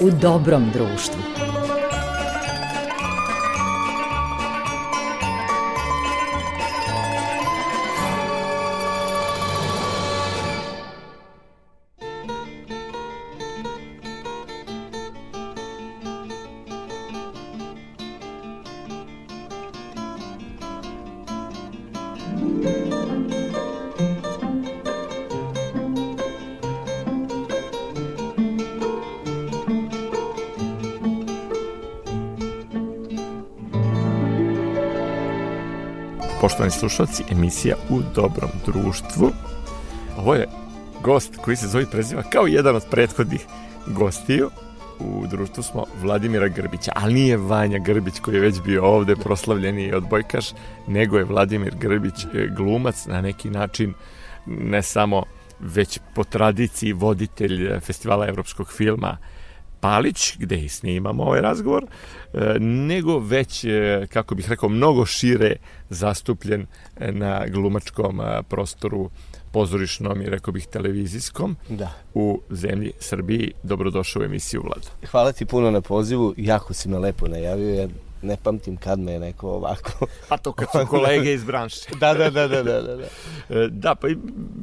u dobrom društvu. Poštovani slušalci, emisija U dobrom društvu. Ovo je gost koji se zove preziva kao jedan od prethodnih gostiju. U društvu smo Vladimira Grbića, ali nije Vanja Grbić koji je već bio ovde proslavljeni odbojkaš, nego je Vladimir Grbić e, glumac na neki način ne samo već po tradiciji voditelj e, festivala evropskog filma Palić, gde i snimamo ovaj razgovor, e, nego već, e, kako bih rekao, mnogo šire zastupljen e, na glumačkom prostoru pozorišnom i rekao bih televizijskom da. u zemlji Srbiji. Dobrodošao u emisiju Vlada. Hvala ti puno na pozivu, jako si me lepo najavio, ja ne pamtim kad me je neko ovako... Pa to kad su kolege iz branše. da, da, da, da, da, da. Da, pa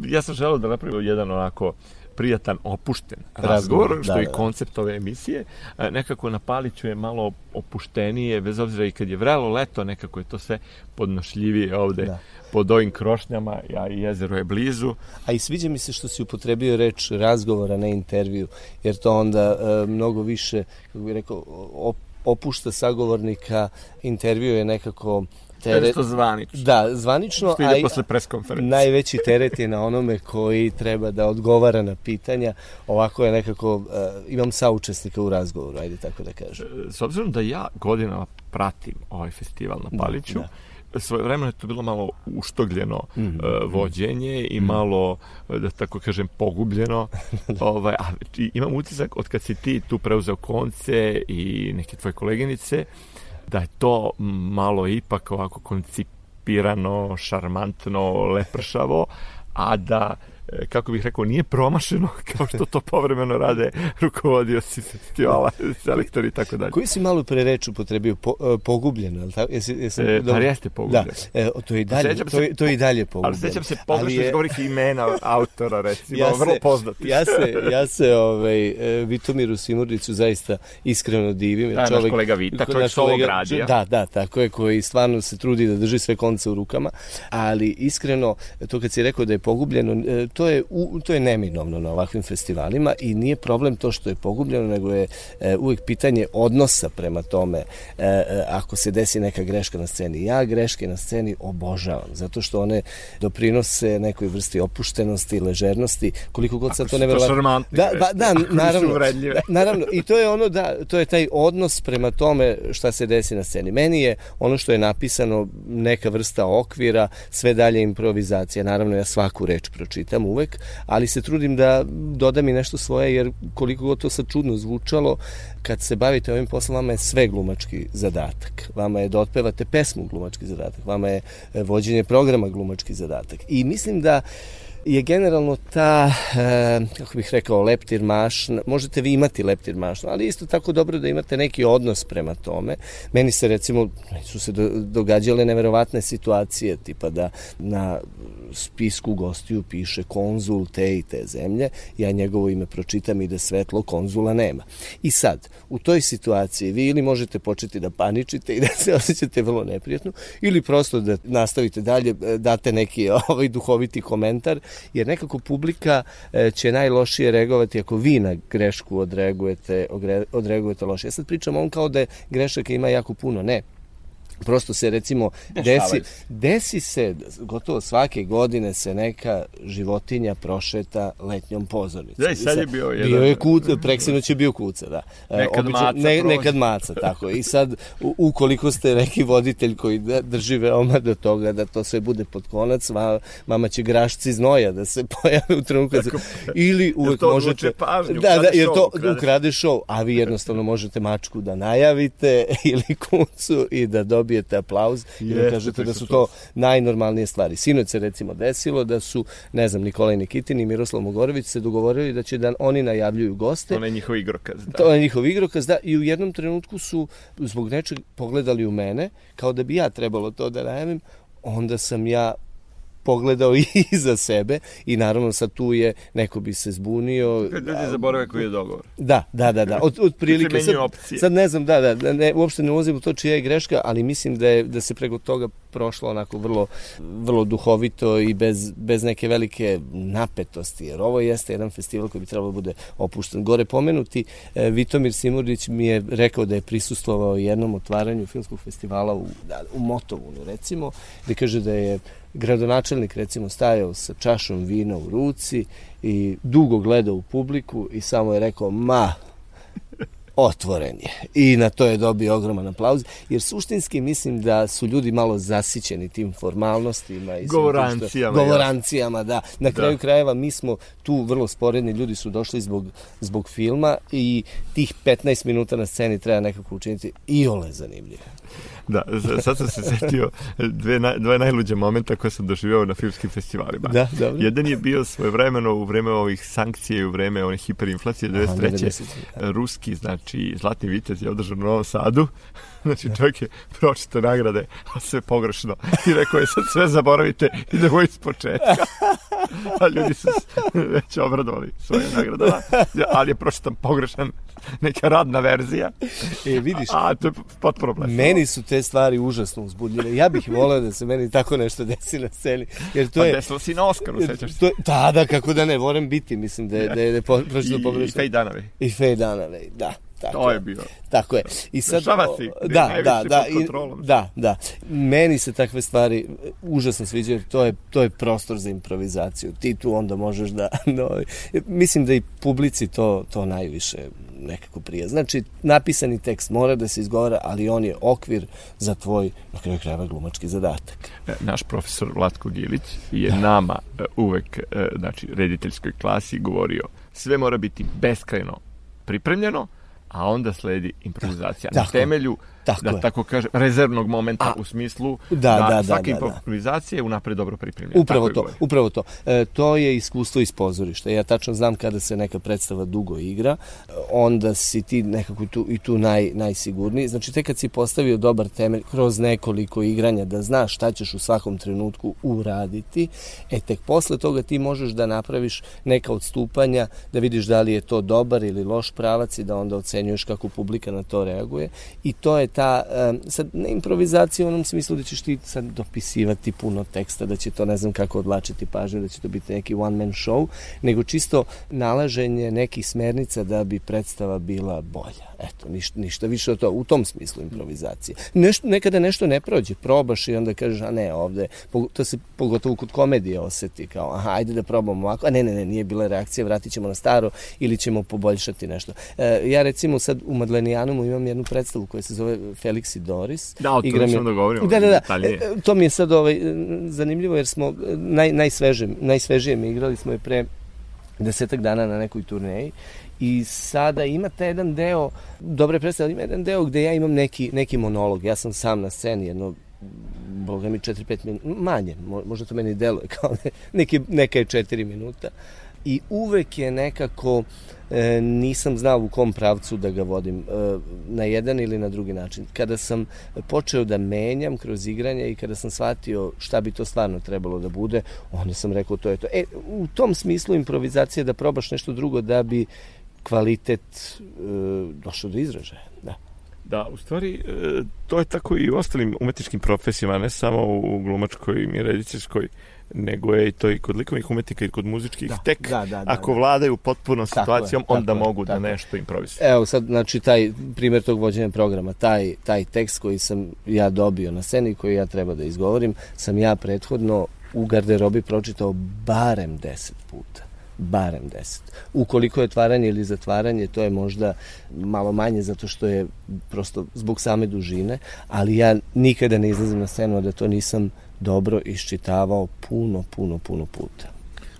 ja sam želeo da napravim jedan onako prijatan, opušten razgovor, što da, je da. koncept ove emisije. E, nekako na Paliću je malo opuštenije, bez obzira i kad je vrelo leto, nekako je to sve podnošljivije ovde da. pod ovim krošnjama, a i jezero je blizu. A i sviđa mi se što si upotrebio reč razgovora, ne intervju, jer to onda e, mnogo više, kako bih rekao, op, opušta sagovornika, intervju je nekako teret... To zvanično. Da, zvanično. Što ide posle preskonferencije. Najveći teret je na onome koji treba da odgovara na pitanja. Ovako je nekako, uh, imam saučesnika u razgovoru, ajde tako da kažem. S obzirom da ja godinama pratim ovaj festival na da, Paliću, da, da svoje vremena je to bilo malo uštogljeno mm -hmm. uh, vođenje i mm -hmm. malo, da tako kažem, pogubljeno. ovaj, a, imam utisak od kad si ti tu preuzeo konce i neke tvoje koleginice, da je to malo ipak ovako koncipirano, šarmantno, lepršavo, a da kako bih rekao, nije promašeno kao što to povremeno rade rukovodioci festivala, selektori i tako dalje. Koji si malo pre reč upotrebio? Po, uh, pogubljeno, ali tako? Jesi, jesi, e, pa jeste pogubljeno. Da, e, to je i dalje, to, je, to je i dalje pogubljeno. Ali sećam se pogrešno je... govoriti imena autora, recimo, ja se, vrlo poznati. Ja se, ja se ovaj, e, Vitomiru Simurdicu zaista iskreno divim. Da, čovjek, naš kolega Vita, čovjek što ovo gradio. Da, da, tako je, koji stvarno se trudi da drži sve konce u rukama, ali iskreno, to kad si rekao da je pogubljeno, to je, u, to je neminovno na ovakvim festivalima i nije problem to što je pogubljeno, nego je e, uvijek pitanje odnosa prema tome e, e, ako se desi neka greška na sceni. Ja greške na sceni obožavam, zato što one doprinose nekoj vrsti opuštenosti, ležernosti, koliko god sad to neverovatno. Da, ba, da, naravno, da, naravno, i to je ono da, to je taj odnos prema tome šta se desi na sceni. Meni je ono što je napisano neka vrsta okvira, sve dalje improvizacija. Naravno, ja svaku reč pročitam uvek, ali se trudim da dodam i nešto svoje, jer koliko god to sad čudno zvučalo, kad se bavite ovim poslom, vama je sve glumački zadatak. Vama je da otpevate pesmu glumački zadatak, vama je e, vođenje programa glumački zadatak. I mislim da je generalno ta, e, kako bih rekao, leptir mašna, možete vi imati leptir mašnu, ali isto tako dobro da imate neki odnos prema tome. Meni se recimo, su se događale neverovatne situacije, tipa da na spisku gostiju piše konzul te i te zemlje, ja njegovo ime pročitam i da svetlo konzula nema. I sad, u toj situaciji vi ili možete početi da paničite i da se osjećate vrlo neprijatno, ili prosto da nastavite dalje, date neki ovaj duhoviti komentar, jer nekako publika e, će najlošije reagovati ako vi na grešku odreagujete, odreagujete loše. Ja sad pričam on kao da grešaka ima jako puno. Ne, prosto se recimo desi, desi se gotovo svake godine se neka životinja prošeta letnjom pozornicom. Da, i sad je bio jedan. Bio je kuca, preksinoć je bio kuca, da. E, nekad Obično, maca. Ne, nekad maca, tako. I sad, ukoliko ste neki voditelj koji drži veoma do toga da to sve bude pod konac, mama će grašci znoja da se pojave u trenutku. Tako, ili uvek to možete... pažnju, da, da, jer to ukrade. ukrade show, a vi jednostavno možete mačku da najavite ili kucu i da dobijete dobijete aplauz i da kažete da su to najnormalnije stvari. Sinoć se recimo desilo da su, ne znam, Nikolaj Nikitin i Miroslav Mogorović se dogovorili da će da oni najavljuju goste. To je njihov igrokaz. Da. To je njihov igrokaz, da. I u jednom trenutku su zbog nečeg pogledali u mene, kao da bi ja trebalo to da najavim, onda sam ja pogledao i za sebe i naravno sad tu je, neko bi se zbunio. Kad ljudi zaborave koji je dogovor. Da, da, da, da. Od, od prilike. Sad, sad ne znam, da, da, ne, uopšte ne ulazim u to čija je greška, ali mislim da, je, da se preko toga prošlo onako vrlo, vrlo duhovito i bez, bez neke velike napetosti, jer ovo jeste jedan festival koji bi trebalo da bude opušten. Gore pomenuti, e, Vitomir Simurić mi je rekao da je prisustvovao jednom otvaranju filmskog festivala u, da, u Motovunu, recimo, da kaže da je gradonačelnik recimo stajao sa čašom vina u ruci i dugo gledao u publiku i samo je rekao ma otvoren je. I na to je dobio ogroman aplauz, jer suštinski mislim da su ljudi malo zasićeni tim formalnostima. I govorancijama. Što, govorancijama, da. Na da. kraju da. krajeva mi smo tu vrlo sporedni, ljudi su došli zbog, zbog filma i tih 15 minuta na sceni treba nekako učiniti i ole zanimljive. Da, sad sam se setio dve, na, dve najluđe momenta koje sam doživio na filmskim festivalima. Da, dobro. Jedan je bio svojevremeno u vreme ovih sankcije i u vreme onih hiperinflacije 93. Aha, Ruski, znači, Zlatni vitez je održan u Novom Sadu Znači čovjek je pročito nagrade, a sve pogrešno. I rekao je sad sve zaboravite, idemo iz početka. A ljudi su već obradovali svoje nagradama, ali je pročitan pogrešan neka radna verzija. E, vidiš, a to je potpuno blesno. Meni su te stvari užasno uzbudljive. Ja bih voleo da se meni tako nešto desi na sceni. Jer to pa je, desilo si na Oskaru, sećaš se? To, da, da, kako da ne, moram biti, mislim da je, da je, da je pročito pogrešno. I Fej Danove. I Fej Danove, da. Tako to je bio. Tako je. I sad Dešava si, da, da, da, i, da, da. Meni se takve stvari užasno sviđaju, to je to je prostor za improvizaciju. Ti tu onda možeš da no, mislim da i publici to to najviše nekako prija. Znači, napisani tekst mora da se izgovara, ali on je okvir za tvoj, na kraju krajeva, glumački zadatak. E, naš profesor Vlatko Gilić je da. nama e, uvek, e, znači, rediteljskoj klasi govorio sve mora biti beskrajno pripremljeno, a onda sledi improvizacija. Da, na temelju Tako da je. tako kaže, rezervnog momenta A, u smislu da, da, da svaka da, da, improvizacija je unapred dobro pripremljena. Upravo to, upravo to. E, to je iskustvo iz pozorišta. Ja tačno znam kada se neka predstava dugo igra, onda si ti nekako tu, i tu naj, najsigurniji. Znači, tek kad si postavio dobar temelj kroz nekoliko igranja da znaš šta ćeš u svakom trenutku uraditi, e tek posle toga ti možeš da napraviš neka odstupanja, da vidiš da li je to dobar ili loš pravac i da onda ocenjuješ kako publika na to reaguje. I to je ta, sad ne improvizacija u onom smislu da ćeš ti sad dopisivati puno teksta, da će to ne znam kako odlačiti pažnju, da će to biti neki one man show, nego čisto nalaženje nekih smernica da bi predstava bila bolja. Eto, ništa, ništa više od to, u tom smislu improvizacije. Nešto, nekada nešto ne prođe, probaš i onda kažeš, a ne, ovde, to se pogotovo kod komedije oseti, kao, aha, ajde da probamo ovako, a ne, ne, ne, nije bila reakcija, vratit ćemo na staro ili ćemo poboljšati nešto. E, ja recimo sad u Madlenijanumu imam jednu predstavu koja se zove Felix i Doris. Da, o tome ćemo da govorimo. Da, da, da. E, to mi je sad ovaj, zanimljivo jer smo naj, najsveže, najsvežije mi igrali smo je pre desetak dana na nekoj turneji i sada ima taj jedan deo, dobre predstave, ima jedan deo gde ja imam neki, neki monolog, ja sam sam na sceni, jedno boga mi 4-5 minuta, manje, možda to meni deluje kao ne, neki, neka je 4 minuta i uvek je nekako e, nisam znao u kom pravcu da ga vodim e, na jedan ili na drugi način. Kada sam počeo da menjam kroz igranje i kada sam shvatio šta bi to stvarno trebalo da bude, onda sam rekao to je to. E, u tom smislu improvizacija da probaš nešto drugo da bi kvalitet e, došao do izražaja. Da. Da, u stvari, e, to je tako i u ostalim umetničkim profesijama, ne samo u glumačkoj i rediteljskoj, nego je i to i kod likovnih umetnika i kod muzičkih. Da, Tek da, da, da, ako da. vladaju potpuno situacijom, tako onda je, mogu da nešto improvisuju. Evo sad, znači, taj primjer tog vođenja programa, taj, taj tekst koji sam ja dobio na sceni, koji ja treba da izgovorim, sam ja prethodno u garderobi pročitao barem deset puta barem 10. Ukoliko je otvaranje ili zatvaranje, to je možda malo manje zato što je prosto zbog same dužine, ali ja nikada ne izlazim na scenu da to nisam dobro iščitavao puno, puno, puno puta.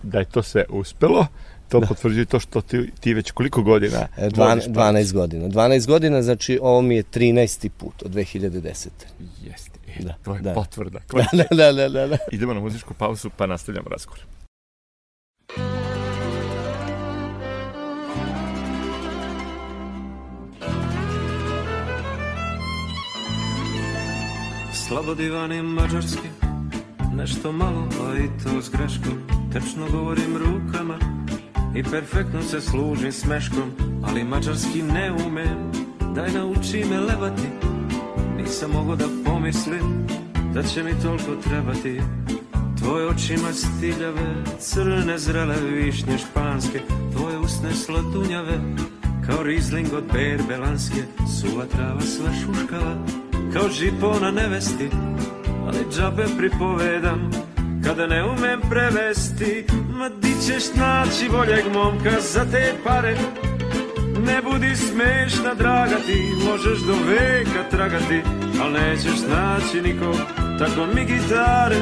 da je to sve uspelo, to da. potvrđuje to što ti, ti već koliko godina e, Dvan, 12 godina. 12 godina, znači ovo mi je 13. put od 2010. Jeste, e, da, to je da. potvrda. Da, da, da, da, da. Idemo na muzičku pauzu pa nastavljamo razgovor. Slabo divani mađarski Nešto malo, a i to s greškom. Tečno govorim rukama I perfektno se služim smeškom Ali mađarski ne umem. Daj nauči me levati Nisam mogo da pomislim Da će mi toliko trebati. Tvoje oči ima stiljave Crne zrele višnje španske Tvoje usne slatunjave Kao rizling od berbelanske Suva trava sva šuškava Kao žipo na nevesti Ali džabe pripovedam Kada ne umem prevesti. Ma di ćeš naći boljeg momka za te pare? Ne budi smešna draga ti Možeš do veka tragati Al nećeš naći nikog Tako mi gitare.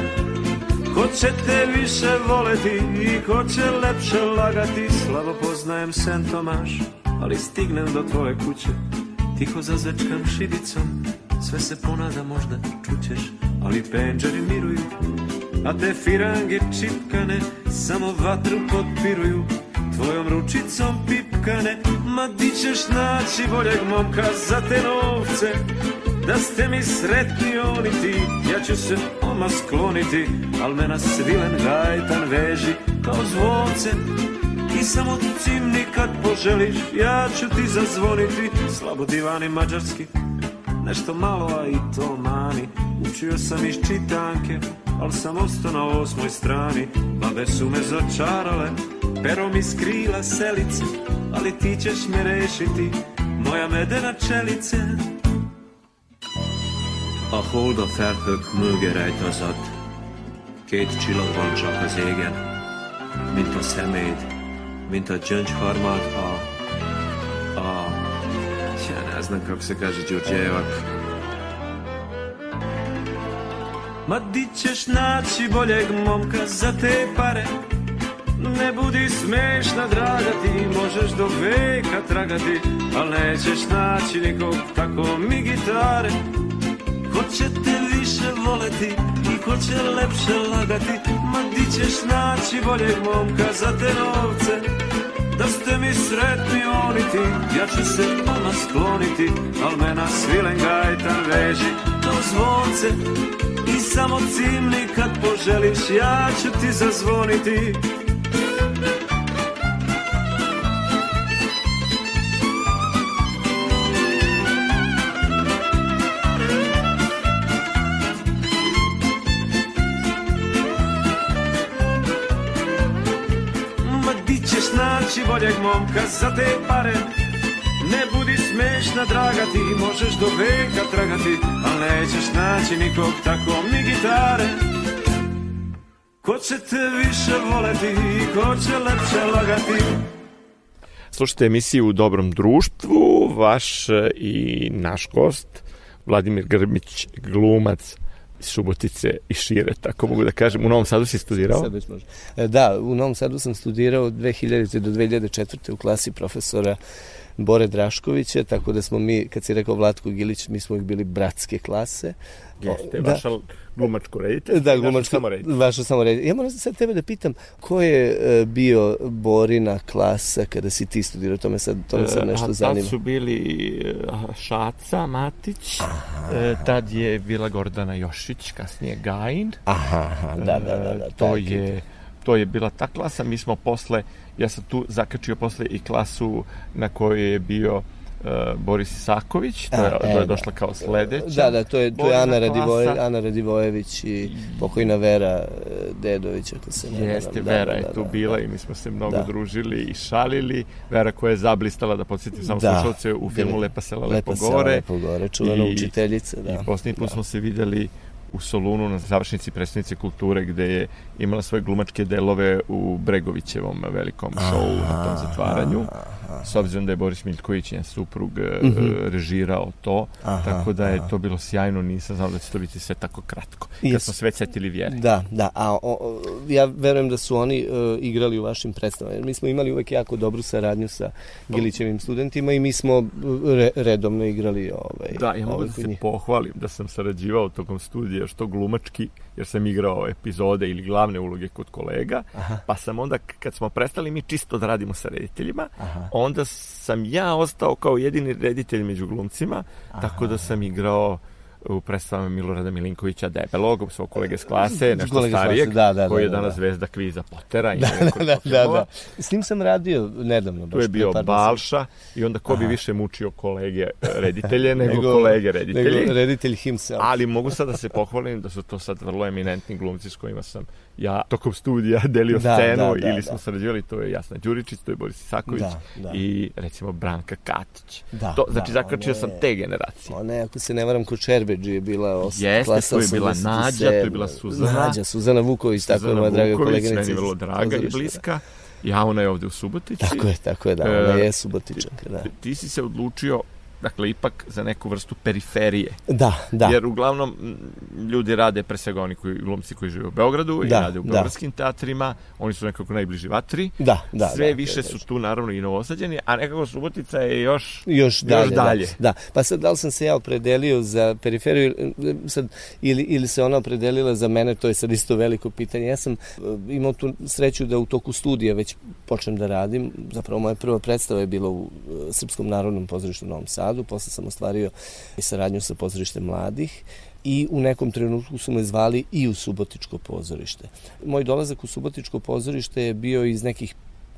Ko će te više voleti I ko će lepše lagati? Slabo poznajem Sen Tomaš Ali stignem do tvoje kuće Tiho zazečkam šibicom Sve se ponada možda čućeš Ali penđeri miruju A te firange čipkane Samo vatru potpiruju. Tvojom ručicom pipkane Ma di ćeš naći boljeg momka Za te novce? Da ste mi sretni oni ti Ja ću se oma skloniti Al me na svilen gajtan veži Kao zvonce. I samo cimni kad poželiš Ja ću ti zazvoniti Slabo divani mađarski Nešto malo, a i to mani. Učio sam iz čitanke Al sam ostao na osmoj strani. Babe su me začarale Pero mi skrila selice Ali ti ćeš me rešiti Moja medena čelice. A hold a felhők mögé Két csillag van csak az égen Mint a szeméd Mint a gyöngyharmad a A znam kako se kaže Đurđevak. Ma di ćeš naći boljeg momka za te pare? Ne budi smešna draga ti možeš do veka tragati Al nećeš naći nikog tako mi gitare. Ko će te više voleti i ko će lepše lagati Ma di ćeš naći boljeg momka za te novce Da ste mi sretni oni ti Ja ću se vama skloniti Al me na svilen gajtan veži. To zvonce I samo cimni kad poželiš Ja ću ti zazvoniti boljeg momka za te pare Ne budi smešna, draga, ti možeš do veka tragati, al nećeš naći nikog tako mi gitare. Ko će te više voleti ko će lepše lagati? Slušajte emisiju u dobrom društvu, vaš i naš gost, Vladimir Grmić, glumac iz Subotice i šire, tako mogu da kažem. U Novom Sadu si studirao? Sad već može. E, da, u Novom Sadu sam studirao od 2000. do 2004. u klasi profesora Bore Draškovića, tako da smo mi, kad si rekao Vlatko Gilić, mi smo ih bili bratske klase. Jeste, da. vaša glumačko redite? Da, glumačko, samo redite. Vaša samo redite. Ja moram sad tebe da pitam, ko je uh, bio Borina klasa kada si ti studirao? To me sad, to me sad nešto uh, zanima. Tad su bili uh, Šaca Matić, uh, tad je bila Gordana Jošić, kasnije Gajin. Aha, aha da, da, da. da to je to je bila ta klasa, mi smo posle, ja sam tu zakačio posle i klasu na kojoj je bio uh, Boris Isaković, to je, A, to je došla kao sledeća. Da, da, to je, to je Ana, Radivoje, Ana Radivojević i pokojna Vera Dedović, ako se ne Jeste, da, Vera da, je da, tu da, bila da, i mi smo se mnogo da. družili i šalili. Vera koja je zablistala, da podsjetim samo da, slušalce, u filmu Lepa sela, Lepo, Lepo gore. Lepo gore, čuvena učiteljica. Da. I posljednji put da. smo se videli u Solunu na završnici predstavnice kulture gde je imala svoje glumačke delove u Bregovićevom velikom šovu na tom zatvaranju. S obzirom da je Boris Miljković, njen suprug, mm -hmm. režirao to, aha, tako da je aha. to bilo sjajno, nisam znao da će to biti sve tako kratko. Kad yes. smo sve setili vjere. Da, da, a o, ja verujem da su oni uh, igrali u vašim predstavama. Mi smo imali uvek jako dobru saradnju sa Gilićevim studentima i mi smo re, redovno igrali ovaj, Da, ja mogu ovaj da se pohvalim da sam sarađivao tokom studija što glumački, jer sam igrao epizode ili glavne uloge kod kolega, Aha. pa sam onda, kad smo prestali mi čisto da radimo sa rediteljima, Aha. onda sam ja ostao kao jedini reditelj među glumcima, Aha. tako da sam igrao u predstavama Milorada Milinkovića debelog, svog kolege s klase, nešto Kolege starijeg, da, da, koji je da, danas da. zvezda kviza Potera. I da, da, da, da, da. S njim sam radio nedavno. Tu je bio Balša i onda ko bi više mučio kolege reditelje nego, nego kolege reditelji. Nego reditelj himself. Ali mogu sad da se pohvalim da su to sad vrlo eminentni glumci s kojima sam ja tokom studija delio da, scenu da, da, ili smo da. sarađivali, to je Jasna Đuričić, to je Boris Isaković da, da. i recimo Branka Katić. Da, to, znači, da, zakačio sam te generacije. Ona ako se ne varam, kod Čerbeđi je bila os, Jeste, klasa to je bila Nađa, to je bila Suzana. Nađa, Suzana Vuković, Suzana tako je moja draga koleginica. Meni je vrlo draga i bliska. Ja, ona je ovde u Subotici. Tako je, tako je, da, ona e, je Subotičanka, da. Ti si se odlučio dakle ipak za neku vrstu periferije. Da, da. Jer uglavnom ljudi rade pre svega oni koji glumci koji žive u Beogradu da, i rade u da. beogradskim da. teatrima, oni su nekako najbliži vatri. Da, da. Sve da, više da, su tu naravno i novosađeni, a nekako Subotica je još još dalje. Još dalje. Da, da. Pa sad da li sam se ja opredelio za periferiju sad ili ili se ona opredelila za mene, to je sad isto veliko pitanje. Ja sam uh, imao tu sreću da u toku studija već počnem da radim. Zapravo moja prva predstava je bila u uh, Srpskom narodnom pozorištu u Novom Sadu Sadu, posle sam ostvario i saradnju sa pozorištem mladih i u nekom trenutku su me zvali i u Subotičko pozorište. Moj dolazak u Subotičko pozorište je bio iz nekih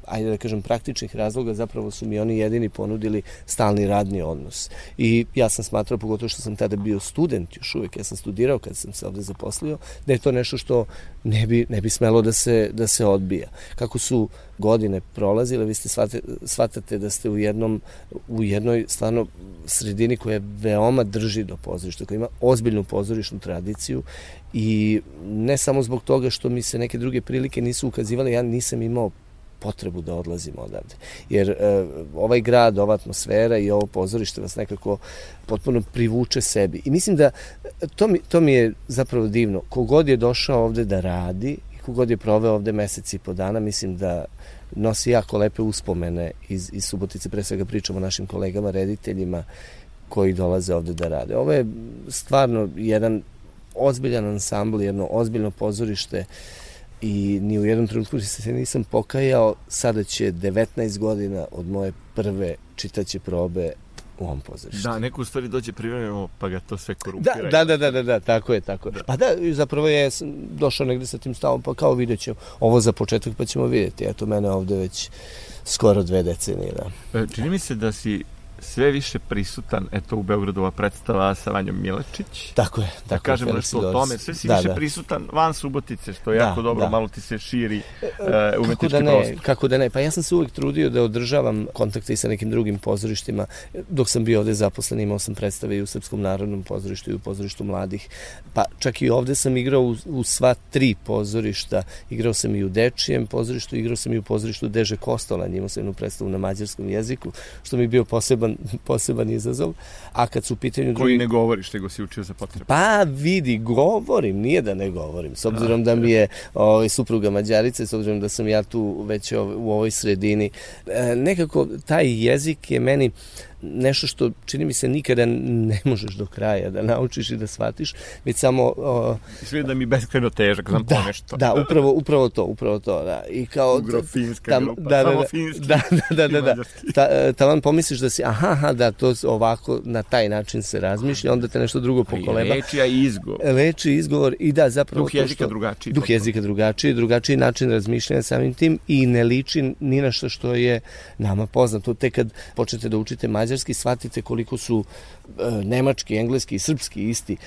ajde da kažem, praktičnih razloga, zapravo su mi oni jedini ponudili stalni radni odnos. I ja sam smatrao, pogotovo što sam tada bio student još uvek, ja sam studirao kad sam se ovde zaposlio, da je to nešto što ne bi, ne bi smelo da se, da se odbija. Kako su godine prolazile, vi ste shvate, shvatate da ste u jednom, u jednoj stvarno sredini koja veoma drži do pozorišta, koja ima ozbiljnu pozorišnu tradiciju i ne samo zbog toga što mi se neke druge prilike nisu ukazivale, ja nisam imao potrebu da odlazimo odavde. Jer e, ovaj grad, ova atmosfera i ovo pozorište vas nekako potpuno privuče sebi. I mislim da to mi, to mi je zapravo divno. Kogod je došao ovde da radi i kogod je proveo ovde meseci i po dana, mislim da nosi jako lepe uspomene iz, iz Subotice. Pre svega pričamo o našim kolegama, rediteljima koji dolaze ovde da rade. Ovo je stvarno jedan ozbiljan ansambl, jedno ozbiljno pozorište uh, i ni u jednom trenutku se nisam pokajao, sada će 19 godina od moje prve čitaće probe u ovom pozorištu. Da, neko u stvari dođe privremeno pa ga to sve korumpira. Da, da, da, da, da, tako je, tako je. Da. Pa da, zapravo je došao negde sa tim stavom, pa kao vidjet ćemo ovo za početak pa ćemo vidjeti. Eto, mene ovde već skoro dve decenije, da. E, čini mi se da si sve više prisutan, eto u Beogradu ova predstava sa Vanjom Milečić. Tako je. Da tako da kažemo nešto o tome, sve si da, više da. prisutan van Subotice, što je da, jako dobro, da. malo ti se širi uh, umetnički kako da ne, prostor. Kako da ne, pa ja sam se uvijek trudio da održavam kontakte i sa nekim drugim pozorištima. Dok sam bio ovde zaposlen, imao sam predstave i u Srpskom narodnom pozorištu i u pozorištu mladih. Pa čak i ovde sam igrao u, u sva tri pozorišta. Igrao sam i u Dečijem pozorištu, igrao sam i u pozorištu Deže Kostola, imao sam jednu predstavu na mađarskom jeziku, što mi je bio poseban poseban, izazov. A kad su u pitanju... Koji drugi... ne govoriš, nego si učio za potrebu? Pa vidi, govorim, nije da ne govorim. S obzirom da mi je ovaj, supruga Mađarice, s obzirom da sam ja tu već u ovoj sredini, e, nekako taj jezik je meni nešto što čini mi se nikada ne možeš do kraja da naučiš i da shvatiš, već samo... Uh, Sve da mi beskreno težak, znam da, ponešto. Da, upravo, upravo to, upravo to, da. I kao... Ugrofinska tam, grupa, da, da, samo da, finski. Da, da, da, da, da. Ta, taman pomisliš da si, aha, aha, da, to ovako, na taj način se razmišlja, onda te nešto drugo pokoleba. Reči, a izgovor. Reči, izgovor i da, zapravo... Duh jezika što, drugačiji. Duh jezika drugačiji, drugačiji način razmišljanja samim tim i ne liči ni na što što je nama poznato. Tek kad počnete da učite mađarski, shvatite koliko su e, nemački, engleski i srpski isti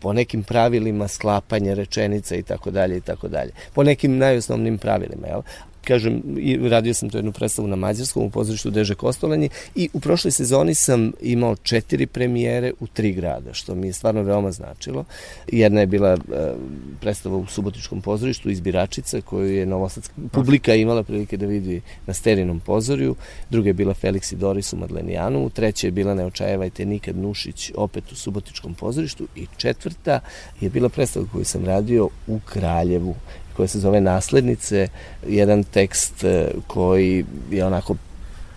po nekim pravilima sklapanja rečenica i tako dalje i tako dalje. Po nekim najosnovnim pravilima, jel? Kažem, radio sam to jednu predstavu na Mađarskom u pozorištu Deže Kostolenje i u prošloj sezoni sam imao četiri premijere u tri grada, što mi je stvarno veoma značilo. Jedna je bila uh, predstava u Subotičkom pozorištu iz Biračica, koju je novosadska publika imala prilike da vidi na Sterinom pozorju. Druga je bila Felix i Doris u Madlenijanu. Treća je bila Neočajevajte nikad Nušić opet u Subotičkom pozorištu. I četvrta je bila predstava koju sam radio u Kraljevu koja se zove Naslednice, jedan tekst e, koji je onako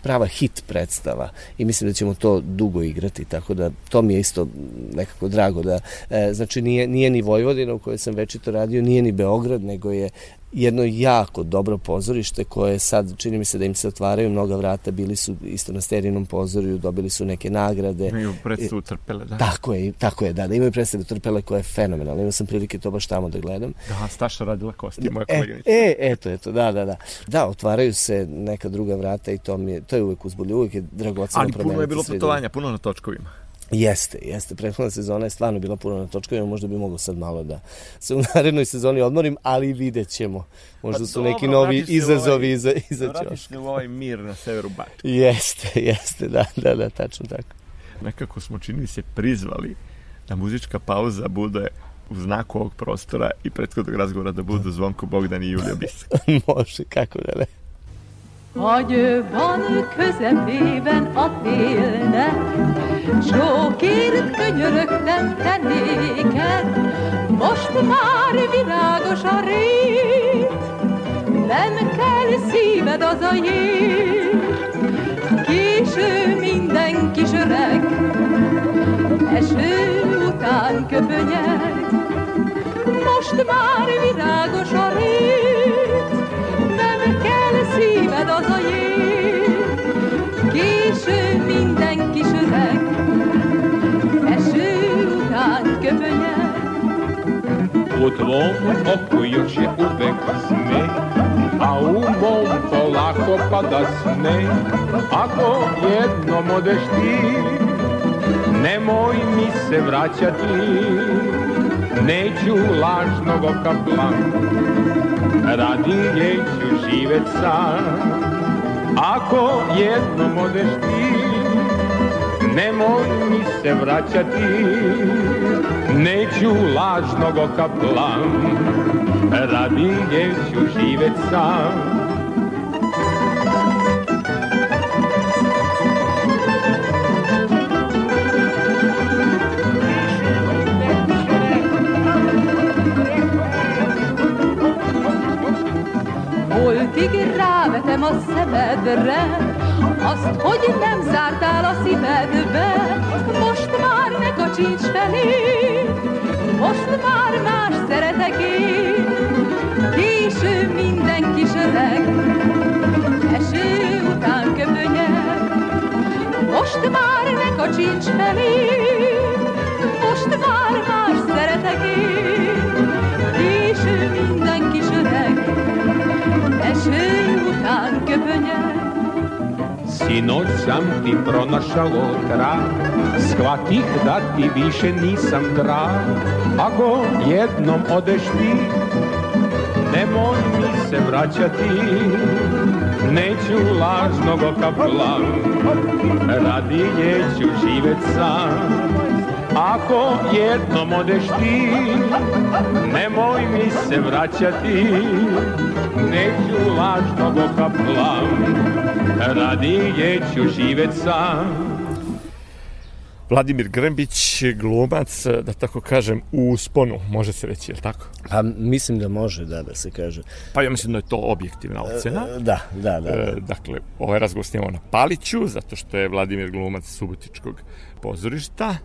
prava hit predstava i mislim da ćemo to dugo igrati, tako da to mi je isto nekako drago da, e, znači nije, nije ni Vojvodina u kojoj sam večito radio, nije ni Beograd, nego je jedno jako dobro pozorište koje sad čini mi se da im se otvaraju mnoga vrata, bili su isto na sterinom pozorju, dobili su neke nagrade. Imaju predstavu Trpele, da. Tako je, tako je, da, da imaju predstavu Trpele koja je fenomenalna. Imao sam prilike to baš tamo da gledam. Da, Staša radila kosti, moja e, koleginica. E, eto, eto, da, da, da. Da, otvaraju se neka druga vrata i to mi je, to je uvek uzbulju, uvek je dragoceno promeniti. Ali puno je bilo putovanja, puno na točkovima. Jeste, jeste. Prethodna sezona je stvarno bila puno na točkovima, možda bi mogao sad malo da se u narednoj sezoni odmorim, ali vidjet ćemo. Možda pa su dobro, neki novi izazovi ovaj, iza, iza Vratiš se u ovaj mir na severu Bačke. Jeste, jeste, da, da, da, tačno tako. Nekako smo čini se prizvali da muzička pauza bude u znaku ovog prostora i prethodnog razgovora da budu Zvonko Bogdan i Julija Bisak. Može, kako da ne. Agyban közepében a télnek, Sókért könyörögtem te néked, Most már virágos a rét, Nem kell szíved az a jét, Késő minden kis öreg, Eső után köpönyeg, Most már virágos a U tvom oku još je uvek sme, a u mom polako pada sne. Ako jednom odeš ti, nemoj mi se vraćati, neću lažnog oka radi ću živjet sam. Ako jednom odeš ti, nemoj mi se vraćati, neću lažnog oka plan, radi ću živjet sam. Rávetem a szemedre, azt, hogy nem zártál kacsincs felé, most már más szeretek én. Késő minden kis öreg, eső után köpönyeg, most már ne kacsincs felé, most már más Sinoć sam ti pronašao trag, shvatih da ti više nisam drag. Ako jednom odeš ti, nemoj mi se vraćati, neću lažnog oka plan, radije ću živjet sam. Ako jednom odeš ti, nemoj mi se vraćati, neću lažnog oka plan, radije ću živjet sam. Vladimir Grbić, glumac, da tako kažem, u sponu, može se reći, je li tako? Pa mislim da može, da, da se kaže. Pa ja mislim da je to objektivna ocena. E, da, da, da. E, dakle, ovaj razgovor snimamo na Paliću, zato što je Vladimir glumac Subotičkog pozorišta,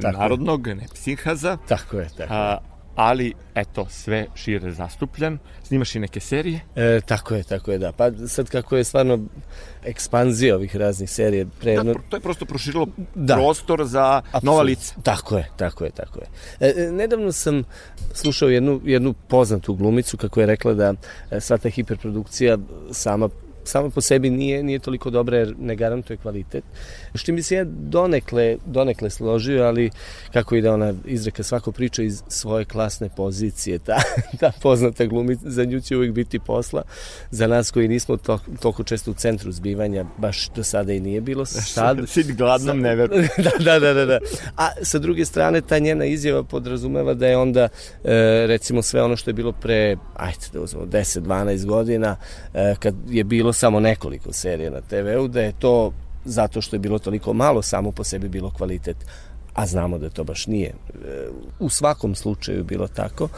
da, narodnog, ne psihaza. Tako je, tako je ali eto, sve šire zastupljen. Snimaš i neke serije? E, tako je, tako je, da. Pa sad kako je stvarno ekspanzija ovih raznih serija. Pre. Da, to je prosto proširilo da. prostor za Absolut. nova lica. Tako je, tako je, tako je. E, e, nedavno sam slušao jednu, jednu poznatu glumicu kako je rekla da e, sva ta hiperprodukcija sama sama po sebi nije, nije toliko dobra jer ne garantuje kvalitet. Što mi se ja donekle, donekle složio, ali kako ide ona izreka, svako priča iz svoje klasne pozicije, ta, ta poznata glumi, za nju će uvijek biti posla. Za nas koji nismo to, toliko često u centru zbivanja, baš do sada i nije bilo. Sad, Sid gladnom ne da, da, da, da, da. A sa druge strane, ta njena izjava podrazumeva da je onda, e, recimo, sve ono što je bilo pre, ajde da uzmemo, 10-12 godina, e, kad je bilo samo nekoliko serija na TV-u, da je to zato što je bilo toliko malo samo po sebi bilo kvalitet a znamo da to baš nije e, u svakom slučaju bilo tako.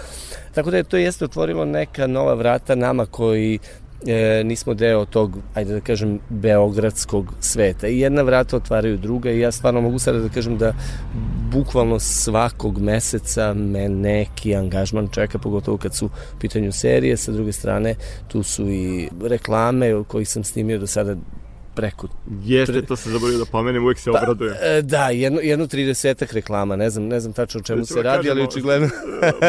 Tako da je to jeste otvorilo neka nova vrata nama koji e, nismo deo tog, ajde da kažem, beogradskog sveta. I jedna vrata otvaraju druga i ja stvarno mogu sada da kažem da bukvalno svakog meseca me neki angažman čeka, pogotovo kad su u pitanju serije, sa druge strane tu su i reklame kojih sam snimio do sada preko... Jeste, to se zaboravio da pomenem, uvek se pa, obradujem. E, da, jedno, jedno 30 reklama, ne znam, ne znam tačno o čemu se radi, ali očigledno...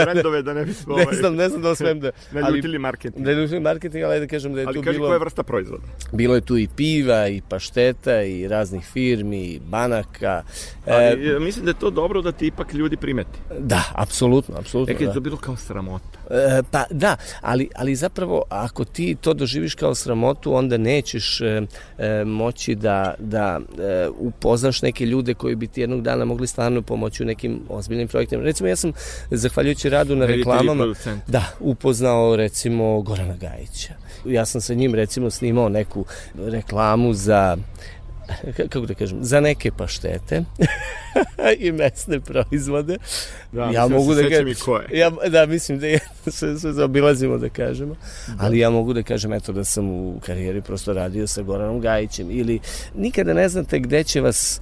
brendove da ne bismo... ne znam, ne znam da osvem da... Ne ljutili marketing. Ne ljutili marketing, ali da kažem da je ali tu kaži bilo... koja je vrsta proizvoda? Bilo je tu i piva, i pašteta, i raznih firmi, i banaka. Ali e, mislim da je to dobro da ti ipak ljudi primeti. Da, apsolutno, apsolutno. Nekaj da. je to bilo kao sramota. E, pa da, ali, ali zapravo ako ti to doživiš kao sramotu, onda nećeš e, e, moći da, da e, upoznaš neke ljude koji bi ti jednog dana mogli stvarno pomoći u nekim ozbiljnim projektima. Recimo ja sam, zahvaljujući radu na reklamama, da, upoznao recimo Gorana Gajića. Ja sam sa njim recimo snimao neku reklamu za kako da kažem, za neke paštete i mesne proizvode. Da, ja mogu da kažem i koje. Ja, da, mislim da je, sve, sve zaobilazimo da kažemo, da. ali ja mogu da kažem eto da sam u karijeri prosto radio sa Goranom Gajićem ili nikada ne znate gde će vas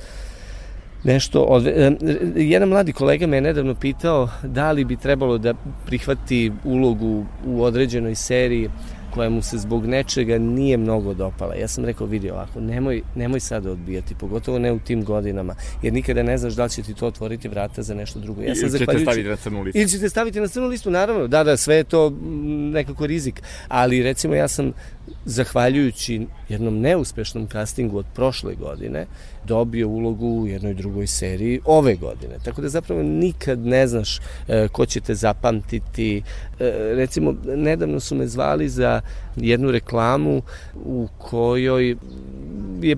nešto odve... jedan mladi kolega me je nedavno pitao da li bi trebalo da prihvati ulogu u određenoj seriji koja mu se zbog nečega nije mnogo dopala. Ja sam rekao, vidi ovako, nemoj, nemoj sada odbijati, pogotovo ne u tim godinama, jer nikada ne znaš da li će ti to otvoriti vrata za nešto drugo. Ja sam ili ćete staviti na crnu listu. Ili ćete staviti na crnu listu, naravno, da, da, sve je to nekako rizik. Ali recimo ja sam zahvaljujući jednom neuspešnom castingu od prošle godine, dobio ulogu u jednoj drugoj seriji ove godine. Tako da zapravo nikad ne znaš e, ko će te zapamtiti. E, recimo, nedavno su me zvali za jednu reklamu u kojoj je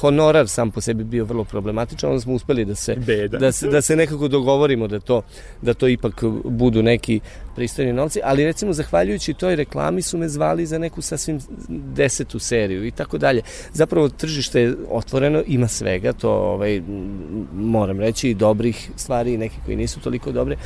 honorar sam po sebi bio vrlo problematičan, onda smo uspeli da se, da se, da se nekako dogovorimo da to, da to ipak budu neki pristojni novci, ali recimo zahvaljujući toj reklami su me zvali za neku sasvim desetu seriju i tako dalje. Zapravo tržište je otvoreno, ima svega, to ovaj, moram reći, i dobrih stvari i neke koji nisu toliko dobre.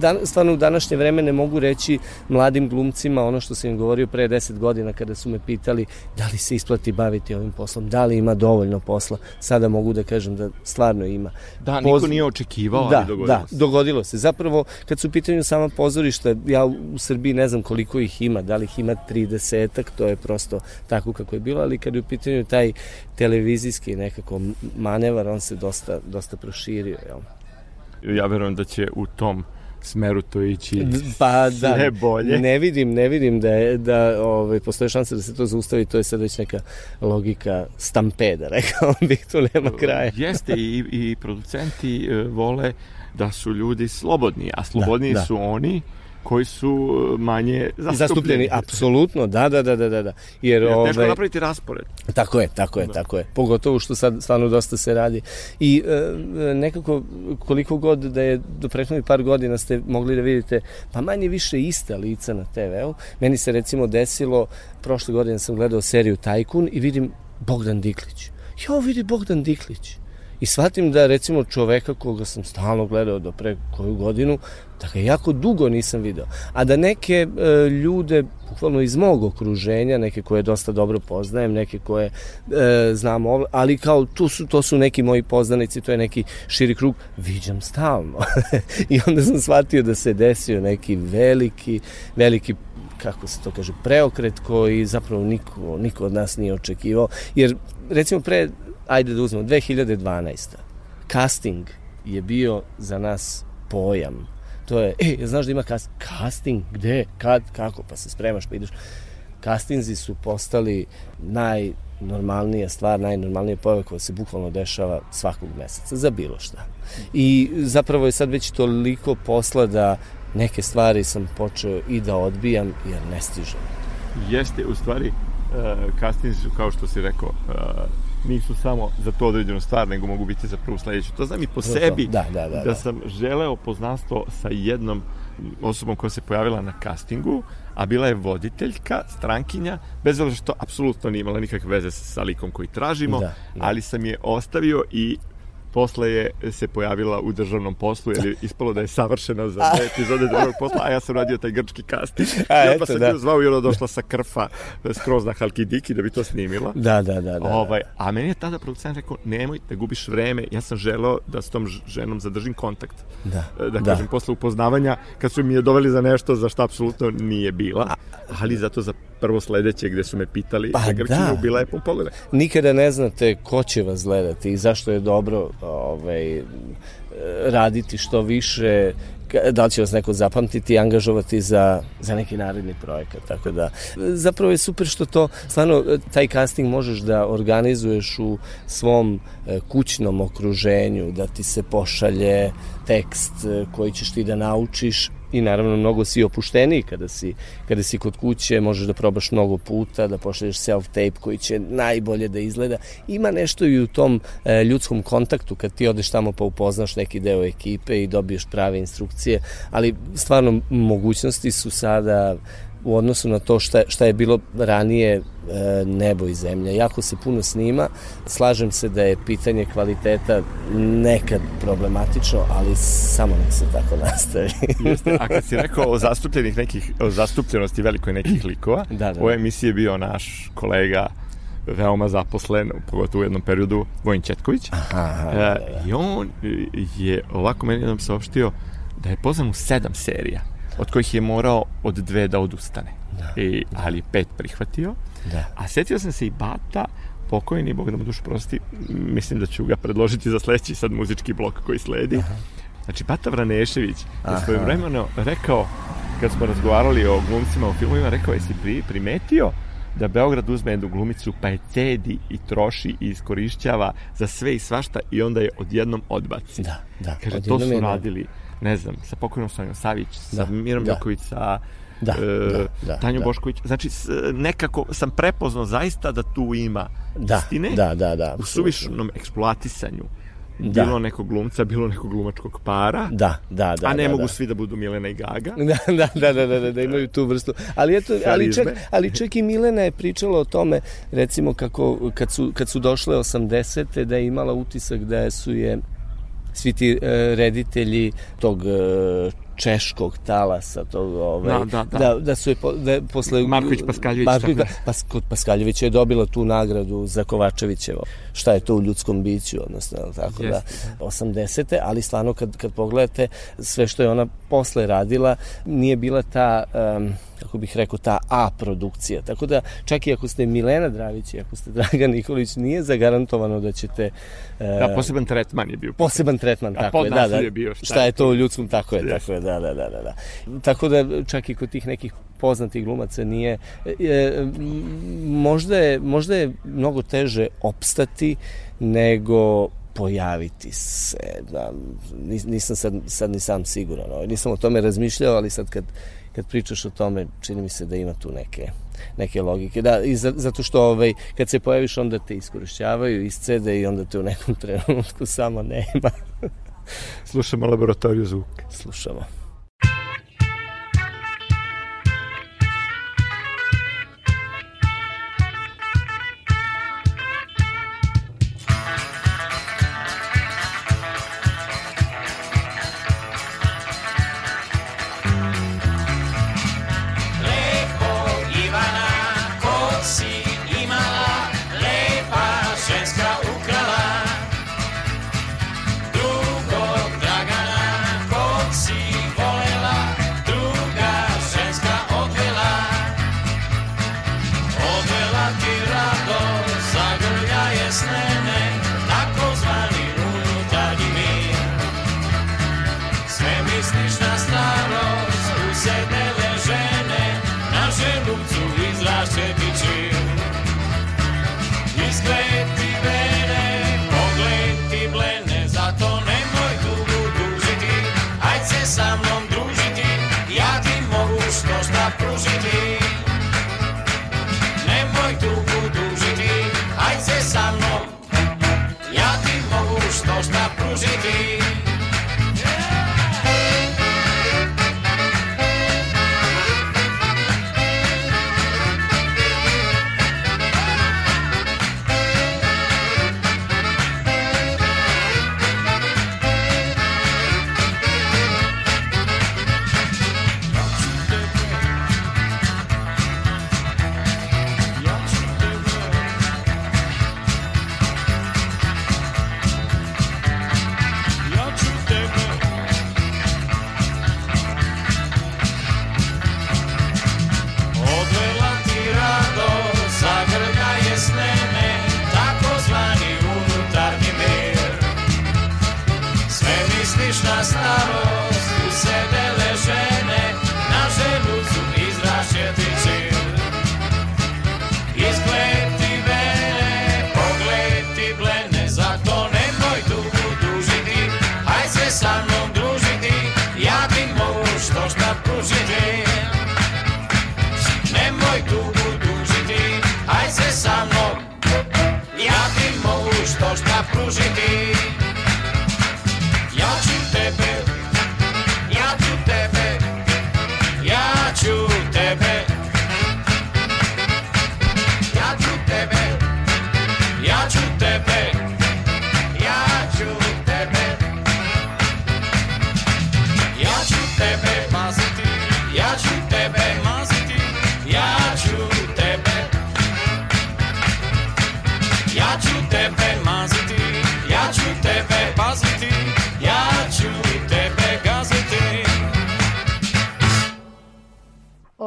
Dan, stvarno u današnje vreme ne mogu reći mladim glumcima ono što sam im govorio pre 10 godina kada su me pitali da li se isplati baviti ovim poslom, da li ima dovoljno posla. Sada mogu da kažem da stvarno ima. Da, niko Poz... nije očekivao, da, ali dogodilo da, se. dogodilo se. Zapravo, kad su u pitanju sama pozorišta, ja u Srbiji ne znam koliko ih ima, da li ih ima 30 to je prosto tako kako je bilo, ali kad je u pitanju taj televizijski nekako manevar, on se dosta, dosta proširio. Jel? Ja verujem da će u tom smeru to ići pa da sve bolje. Ne vidim, ne vidim da je, da ovaj postoji šansa da se to zaustavi, to je sad već neka logika stampeda, rekao bih, tu nema kraja. Jeste i i producenti e, vole da su ljudi slobodni, a slobodniji da, da. su oni koji su e, manje zastupljeni. Zastupljeni, apsolutno, da, da, da, da, da. Jer, Jer teško ovaj, napraviti raspored. Tako je, tako je, da. tako je. Pogotovo što sad stvarno dosta se radi. I e, nekako koliko god da je do prethodnih par godina ste mogli da vidite pa manje više ista lica na TV-u. Meni se recimo desilo, prošle godine sam gledao seriju Tajkun i vidim Bogdan Diklić. Jo, vidi Bogdan Diklić i shvatim da recimo čoveka koga sam stalno gledao do pre koju godinu, da ga jako dugo nisam video. A da neke e, ljude, bukvalno iz mog okruženja, neke koje dosta dobro poznajem, neke koje e, znam, ali kao tu su, to su neki moji poznanici, to je neki širi krug, viđam stalno. I onda sam shvatio da se desio neki veliki, veliki kako se to kaže, preokret koji zapravo niko, niko od nas nije očekivao. Jer recimo pre ajde da uzmemo, 2012. Casting je bio za nas pojam. To je, e, znaš da ima casting? Casting? Gde? Kad? Kako? Pa se spremaš, pa ideš. Kastinzi su postali naj normalnija stvar, najnormalnija pojava koja se bukvalno dešava svakog meseca, za bilo šta. I zapravo je sad već toliko posla da neke stvari sam počeo i da odbijam jer ne stižem. Jeste, u stvari, uh, castinzi su, kao što si rekao, uh, nisu samo za to određenu stvar, nego mogu biti za prvu sledeću. To znam i po sebi da, da, da, da. da sam želeo poznanstvo sa jednom osobom koja se pojavila na castingu, a bila je voditeljka, strankinja, bez obzira što apsolutno nije imala nikakve veze sa likom koji tražimo, da, da. ali sam je ostavio i posle je se pojavila u državnom poslu, jer je ispalo da je savršena za dve epizode državnog posla, a ja sam radio taj grčki casting. A, ja pa sam da. zvao i ona došla sa krfa skroz na Halkidiki da bi to snimila. Da, da, da. da. Ovaj, a meni je tada producent rekao, nemoj da gubiš vreme, ja sam želeo da s tom ženom zadržim kontakt. Da, da, da. kažem, posle upoznavanja, kad su mi je doveli za nešto za što apsolutno nije bila, ali zato za prvo sledeće gde su me pitali pa, za Grčinu, da. bila je pogleda. Nikada ne znate ko će vas gledati i zašto je dobro ovaj, raditi što više, da li će vas neko zapamtiti i angažovati za, za neki naredni projekat. Tako da, zapravo je super što to, stvarno, taj casting možeš da organizuješ u svom e, kućnom okruženju, da ti se pošalje tekst e, koji ćeš ti da naučiš i naravno mnogo si opušteniji kada si, kada si kod kuće, možeš da probaš mnogo puta, da pošalješ self-tape koji će najbolje da izgleda. Ima nešto i u tom e, ljudskom kontaktu kad ti odeš tamo pa upoznaš neki deo ekipe i dobiješ prave instrukcije, ali stvarno mogućnosti su sada u odnosu na to šta, šta je bilo ranije e, nebo i zemlja. Jako se puno snima, slažem se da je pitanje kvaliteta nekad problematično, ali samo nek se tako nastavi. Jeste, a kad si rekao o zastupljenih nekih, o zastupljenosti velikoj nekih likova, da, da. u emisiji je bio naš kolega veoma zaposlen, pogotovo u jednom periodu, Vojin Četković. Aha, da, da. I on je ovako meni jednom saopštio da je pozvan u sedam serija od kojih je morao od dve da odustane. Da. I, ali pet prihvatio. Da. A setio sam se i Bata, pokojni, Bog da mu dušu prosti, mislim da ću ga predložiti za sledeći sad muzički blok koji sledi. Aha. Znači, Bata Vranešević je svoje vremeno rekao, kad smo razgovarali o glumcima u filmovima, rekao, jesi pri, primetio da Beograd uzme jednu glumicu pa je cedi i troši i iskorišćava za sve i svašta i onda je odjednom odbaci. Da, da. Kaže, to su radili ne znam, sa pokojnom Sonjom Savić, da, sa Mirom da. Joković, sa da, e, da, da, Tanju da. Bošković. Znači, s, nekako sam prepoznao zaista da tu ima da, istine da, da, da, u suvišnom eksploatisanju da. bilo nekog glumca, bilo nekog glumačkog para. Da, da, da. A ne da, mogu da. svi da budu Milena i Gaga. Da, da, da, da, da, da, da imaju tu vrstu. Ali eto, ali čak, ali čak i Milena je pričala o tome, recimo kako kad su, kad su došle 80. da je imala utisak da su je svi ti e, reditelji tog e, češkog talasa tog ovaj da, da, da. da, da su je po, da posle Marković Paskaljević Marković, tako pas, kod Paskaljevića je dobila tu nagradu za Kovačevićevo šta je to u ljudskom biću odnosno tako da, Jeste. da 80. ali stvarno kad kad pogledate sve što je ona posle radila nije bila ta um, kako bih rekao, ta A produkcija. Tako da, čak i ako ste Milena Dravić i ako ste Dragan Nikolić, nije zagarantovano da ćete... Uh, da, poseban tretman je bio. Poseban tretman, tako je, da, da. Je bio, šta, šta je to u ljudskom, tako je, tako je, da, da, da, da, da. Tako da, čak i kod tih nekih poznatih glumaca nije... E, možda, je, možda je mnogo teže opstati nego pojaviti se. Da, nisam sad, sad ni sam siguran. Nisam o tome razmišljao, ali sad kad kad pričaš o tome, čini mi se da ima tu neke neke logike. Da, i zato što ovaj, kad se pojaviš, onda te iskorišćavaju, iscede i onda te u nekom trenutku samo nema. Slušamo laboratoriju zvuka. Slušamo. city.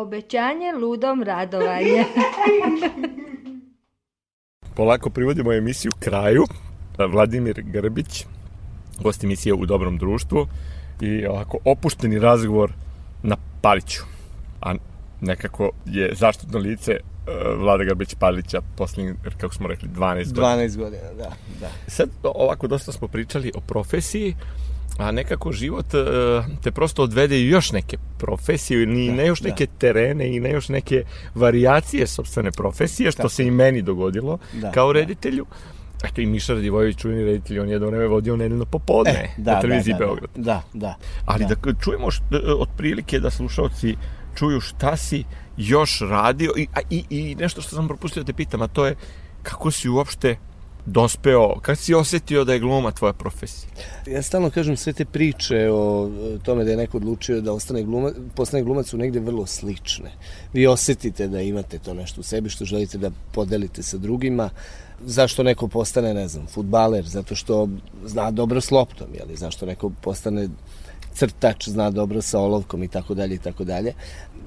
Obećanje, ludom radovanje. Polako privodimo emisiju kraju. Vladimir Grbić, gost emisije u dobrom društvu i ovako opušteni razgovor na Paliću. A nekako je zaštitno lice e, Vlada Grbić Palića poslednjih, kako smo rekli, 12 godina. 12 godina, da, da. Sad ovako dosta smo pričali o profesiji, a nekako život e, te prosto odvede i još neke profesije i da, ne još da. neke terene i ne još neke varijacije sobstvene profesije, što Tako. se i meni dogodilo da, kao da. reditelju. Da. Eto i Miša Radivojević, čuveni reditelj, on je jedno vreme vodio nedeljno popodne e, da, na televiziji da, da, Beograd. Da, da. Ali da, da čujemo što, e, otprilike da slušalci čuju šta si još radio i, a, i, i nešto što sam propustio da te pitam, a to je kako si uopšte dospeo, kako si osetio da je gluma tvoja profesija? Ja stalno kažem sve te priče o tome da je neko odlučio da ostane glumac, postane glumac su negde vrlo slične. Vi osetite da imate to nešto u sebi što želite da podelite sa drugima. Zašto neko postane, ne znam, futbaler? Zato što zna dobro s loptom, jeli? Zašto neko postane crtač, zna dobro sa olovkom i tako dalje i tako dalje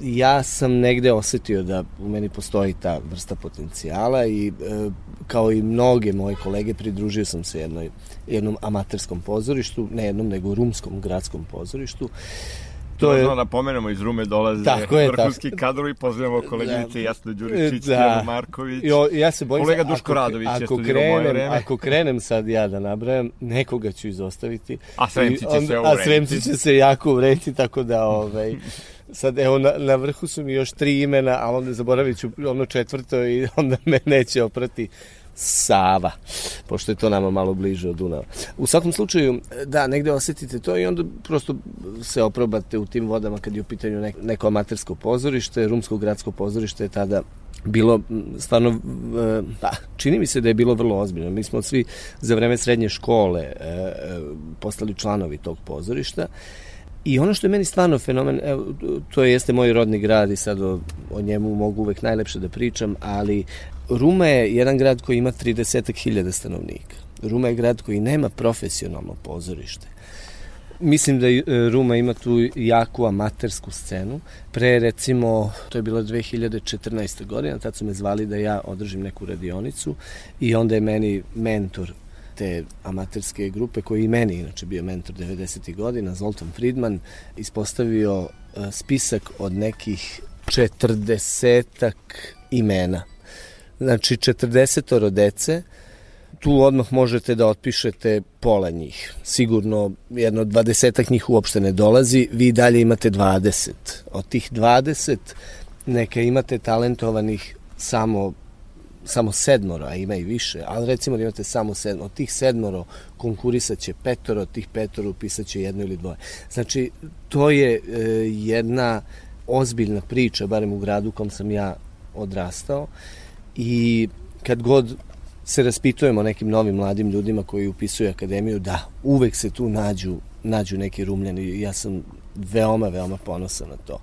ja sam negde osetio da u meni postoji ta vrsta potencijala i e, kao i mnoge moje kolege pridružio sam se jednoj, jednom amaterskom pozorištu, ne jednom nego rumskom gradskom pozorištu. To je da pomenemo iz Rume dolaze tako je, vrhunski tako. kadrovi, pozdravimo koleginice da, Jasno Đuričić, da. Marković. Jo, ja se bojim kolega Duško ako, Radović ako je krenem, moje vreme. Ako krenem sad ja da nabrajam, nekoga ću izostaviti. A Sremci će se A Sremci će se jako uvreti, tako da ovaj sad evo na, na vrhu su mi još tri imena, a onda zaboravit ću ono četvrto i onda me neće oprati Sava, pošto je to nama malo bliže od Dunava. U svakom slučaju, da, negde osetite to i onda prosto se oprobate u tim vodama kad je u pitanju neko, amatersko pozorište, Rumsko gradsko pozorište je tada bilo stvarno, da, čini mi se da je bilo vrlo ozbiljno. Mi smo svi za vreme srednje škole e, e, postali članovi tog pozorišta I ono što je meni stvarno fenomen, evo, to jeste moj rodni grad i sad o, o njemu mogu uvek najlepše da pričam, ali Ruma je jedan grad koji ima 30.000 stanovnika. Ruma je grad koji nema profesionalno pozorište. Mislim da Ruma ima tu jaku amatersku scenu. Pre recimo, to je bilo 2014. godina, tad su me zvali da ja održim neku radionicu i onda je meni mentor te amaterske grupe koji i meni inače bio mentor 90. godina, Zoltan Friedman, ispostavio e, spisak od nekih četrdesetak imena. Znači 40 dece, tu odmah možete da otpišete pola njih. Sigurno jedno od dvadesetak njih uopšte ne dolazi, vi dalje imate 20. Od tih 20 neka imate talentovanih samo samo sedmoro, a ima i više, ali recimo da imate samo sedmoro, od tih sedmoro konkurisat će petoro, od tih petoro upisat će jedno ili dvoje. Znači, to je e, jedna ozbiljna priča, barem u gradu u kom sam ja odrastao i kad god se raspitujemo nekim novim mladim ljudima koji upisuju akademiju, da, uvek se tu nađu, nađu neki rumljani ja sam veoma, veoma ponosan na to.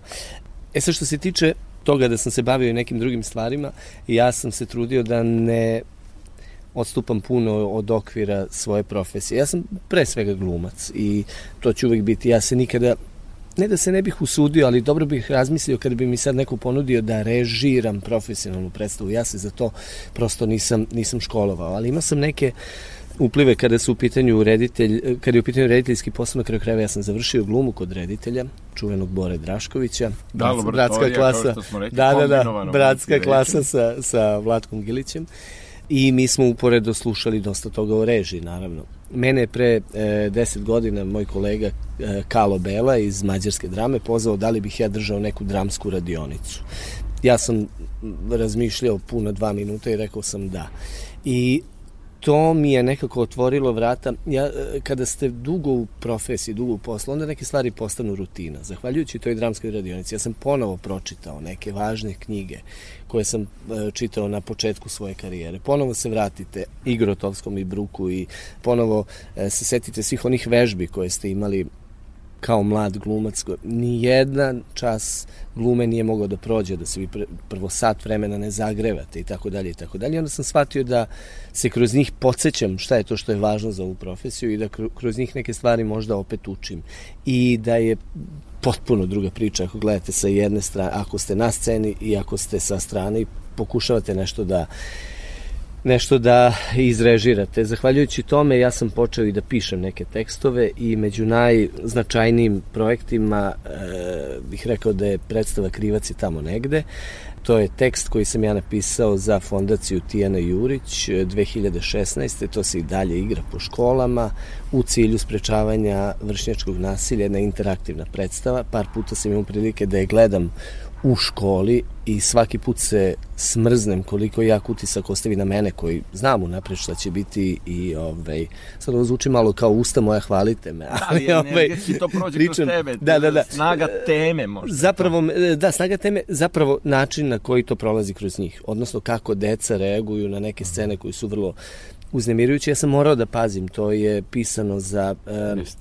E sad što se tiče toga da sam se bavio i nekim drugim stvarima, ja sam se trudio da ne odstupam puno od okvira svoje profesije. Ja sam pre svega glumac i to će uvek biti. Ja se nikada ne da se ne bih usudio, ali dobro bih razmislio kada bi mi sad neko ponudio da režiram profesionalnu predstavu. Ja se za to prosto nisam, nisam školovao, ali imao sam neke uplive kada su u pitanju reditelj, kada je u pitanju rediteljski posao na kraju krajeva ja sam završio glumu kod reditelja, čuvenog Bore Draškovića. Da, bratska klasa. Što smo rekli, da, da, da, bratska klasa sa, sa Vlatkom Gilićem. I mi smo uporedo slušali dosta toga o režiji, naravno. Mene je pre e, deset godina moj kolega e, Kalo Bela iz Mađarske drame pozvao da li bih ja držao neku dramsku radionicu. Ja sam razmišljao puno dva minuta i rekao sam da. I to mi je nekako otvorilo vrata. Ja, e, kada ste dugo u profesiji, dugo u poslu, onda neke stvari postanu rutina. Zahvaljujući toj dramskoj radionici, ja sam ponovo pročitao neke važne knjige koje sam e, čitao na početku svoje karijere. Ponovo se vratite Igrotovskom i Bruku i ponovo e, se setite svih onih vežbi koje ste imali kao mlad glumac, ni jedan čas glume nije mogao da prođe, da se vi prvo sat vremena ne zagrevate i tako dalje i tako dalje. Onda sam shvatio da se kroz njih podsjećam šta je to što je važno za ovu profesiju i da kroz njih neke stvari možda opet učim. I da je potpuno druga priča ako gledate sa jedne strane, ako ste na sceni i ako ste sa strane i pokušavate nešto da nešto da izrežirate. Zahvaljujući tome ja sam počeo i da pišem neke tekstove i među najznačajnijim projektima e, bih rekao da je predstava Krivac je tamo negde. To je tekst koji sam ja napisao za fondaciju Tijana Jurić 2016. E, to se i dalje igra po školama u cilju sprečavanja vršnjačkog nasilja, jedna interaktivna predstava. Par puta sam imao prilike da je gledam u školi i svaki put se smrznem koliko jak utisak ostavi na mene koji znam unapred šta će biti i ovaj, sad ovo zvuči malo kao usta moja hvalite me. Ali, ali ovaj, to prođe pričam, kroz tebe, da, da, da. snaga teme možda. Zapravo, da, snaga teme, zapravo način na koji to prolazi kroz njih, odnosno kako deca reaguju na neke scene koji su vrlo uznemirujuće. Ja sam morao da pazim, to je pisano za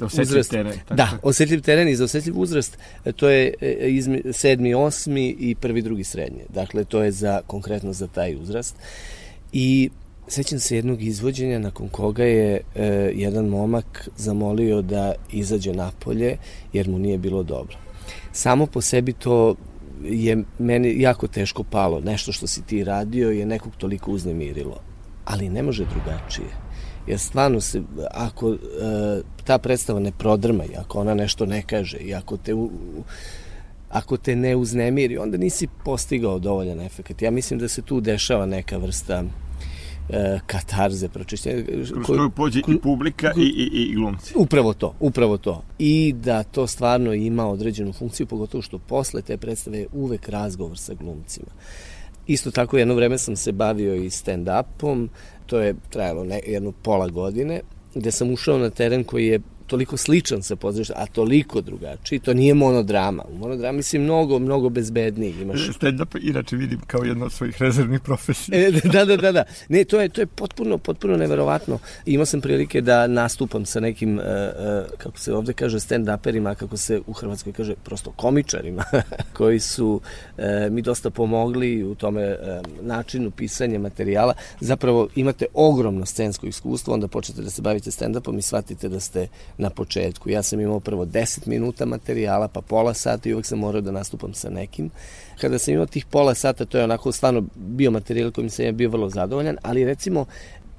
uh, uzrast. Teren, tako. Da, osetljiv teren i za osetljiv uzrast. E, to je e, izmi, sedmi, osmi i prvi, drugi srednje. Dakle, to je za konkretno za taj uzrast. I Sećam se jednog izvođenja nakon koga je e, jedan momak zamolio da izađe napolje jer mu nije bilo dobro. Samo po sebi to je meni jako teško palo. Nešto što si ti radio je nekog toliko uznemirilo ali ne može drugačije. Jer stvarno se, ako e, ta predstava ne prodrma i ako ona nešto ne kaže i ako te, u, ako te ne uznemiri, onda nisi postigao dovoljan efekt. Ja mislim da se tu dešava neka vrsta e, katarze, pročišćenja. Kroz koju pođe i publika i, i, i glumci. Upravo to, upravo to. I da to stvarno ima određenu funkciju, pogotovo što posle te predstave je uvek razgovor sa glumcima. Isto tako jedno vreme sam se bavio i stand-upom, to je trajalo ne, jednu pola godine, gde sam ušao na teren koji je toliko sličan sa pozorištem, a toliko drugačiji. To nije monodrama. U monodrami si mnogo, mnogo bezbedniji. Imaš... Stand-up inače vidim kao jedno od svojih rezervnih profesija. E, da, da, da, da. Ne, to je, to je potpuno, potpuno neverovatno. Imao sam prilike da nastupam sa nekim, uh, uh, kako se ovde kaže, stand-uperima, kako se u Hrvatskoj kaže, prosto komičarima, koji su uh, mi dosta pomogli u tome načinu pisanja materijala. Zapravo imate ogromno scensko iskustvo, onda počnete da se bavite stand-upom i shvatite da ste na početku. Ja sam imao prvo 10 minuta materijala, pa pola sata i uvek sam morao da nastupam sa nekim. Kada sam imao tih pola sata, to je onako stvarno bio materijal kojim sam ja bio vrlo zadovoljan, ali recimo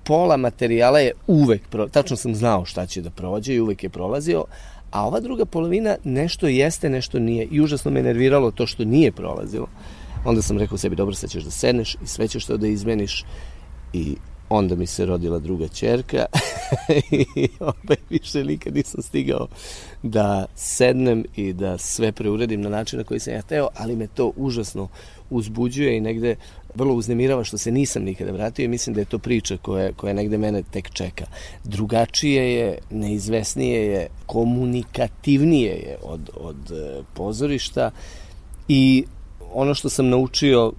pola materijala je uvek, tačno sam znao šta će da prođe i uvek je prolazio, a ova druga polovina nešto jeste, nešto nije. I užasno me nerviralo to što nije prolazilo. Onda sam rekao sebi, dobro, sad ćeš da sedneš i sve ćeš to da izmeniš i onda mi se rodila druga čerka i opet više nikad nisam stigao da sednem i da sve preuredim na način na koji sam ja teo, ali me to užasno uzbuđuje i negde vrlo uznemirava što se nisam nikada vratio i mislim da je to priča koja, koja negde mene tek čeka. Drugačije je, neizvesnije je, komunikativnije je od, od e, pozorišta i ono što sam naučio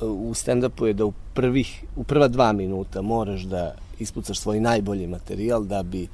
u stand-upu je da u, prvih, u prva dva minuta moraš da ispucaš svoj najbolji materijal da bi